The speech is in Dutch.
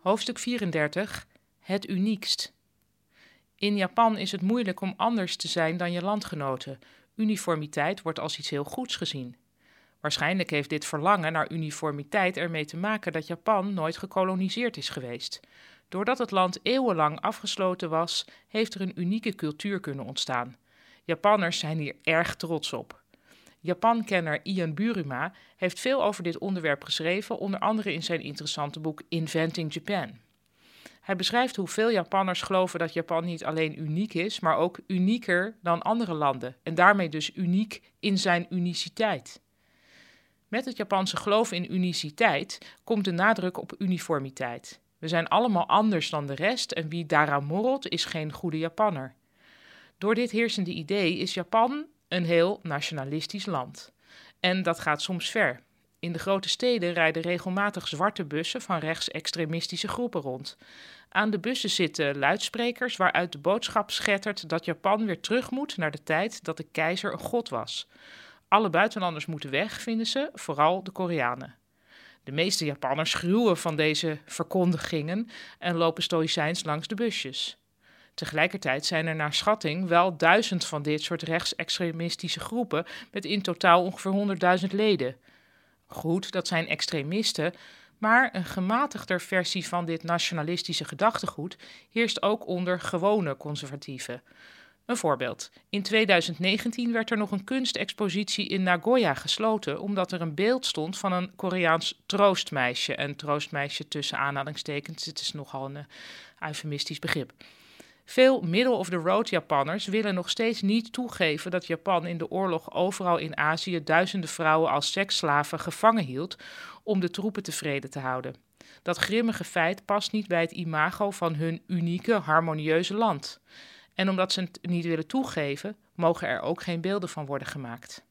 Hoofdstuk 34 Het uniekst. In Japan is het moeilijk om anders te zijn dan je landgenoten. Uniformiteit wordt als iets heel goeds gezien. Waarschijnlijk heeft dit verlangen naar uniformiteit ermee te maken dat Japan nooit gekoloniseerd is geweest. Doordat het land eeuwenlang afgesloten was, heeft er een unieke cultuur kunnen ontstaan. Japanners zijn hier erg trots op. Japankenner Ian Buruma heeft veel over dit onderwerp geschreven, onder andere in zijn interessante boek Inventing Japan. Hij beschrijft hoe veel Japanners geloven dat Japan niet alleen uniek is, maar ook unieker dan andere landen en daarmee dus uniek in zijn uniciteit. Met het Japanse geloof in uniciteit komt de nadruk op uniformiteit. We zijn allemaal anders dan de rest en wie daaraan morrelt is geen goede Japanner. Door dit heersende idee is Japan een heel nationalistisch land. En dat gaat soms ver. In de grote steden rijden regelmatig zwarte bussen van rechtsextremistische groepen rond. Aan de bussen zitten luidsprekers waaruit de boodschap schettert dat Japan weer terug moet naar de tijd dat de keizer een god was. Alle buitenlanders moeten weg, vinden ze, vooral de Koreanen. De meeste Japanners gruwen van deze verkondigingen en lopen stoïcijns langs de busjes. Tegelijkertijd zijn er naar schatting wel duizend van dit soort rechtsextremistische groepen met in totaal ongeveer 100.000 leden. Goed, dat zijn extremisten, maar een gematigder versie van dit nationalistische gedachtegoed heerst ook onder gewone conservatieven. Een voorbeeld. In 2019 werd er nog een kunstexpositie in Nagoya gesloten omdat er een beeld stond van een Koreaans troostmeisje. En troostmeisje tussen aanhalingstekens, het is nogal een uh, eufemistisch begrip. Veel middle-of-the-road Japanners willen nog steeds niet toegeven dat Japan in de oorlog overal in Azië duizenden vrouwen als seksslaven gevangen hield om de troepen tevreden te houden. Dat grimmige feit past niet bij het imago van hun unieke, harmonieuze land. En omdat ze het niet willen toegeven, mogen er ook geen beelden van worden gemaakt.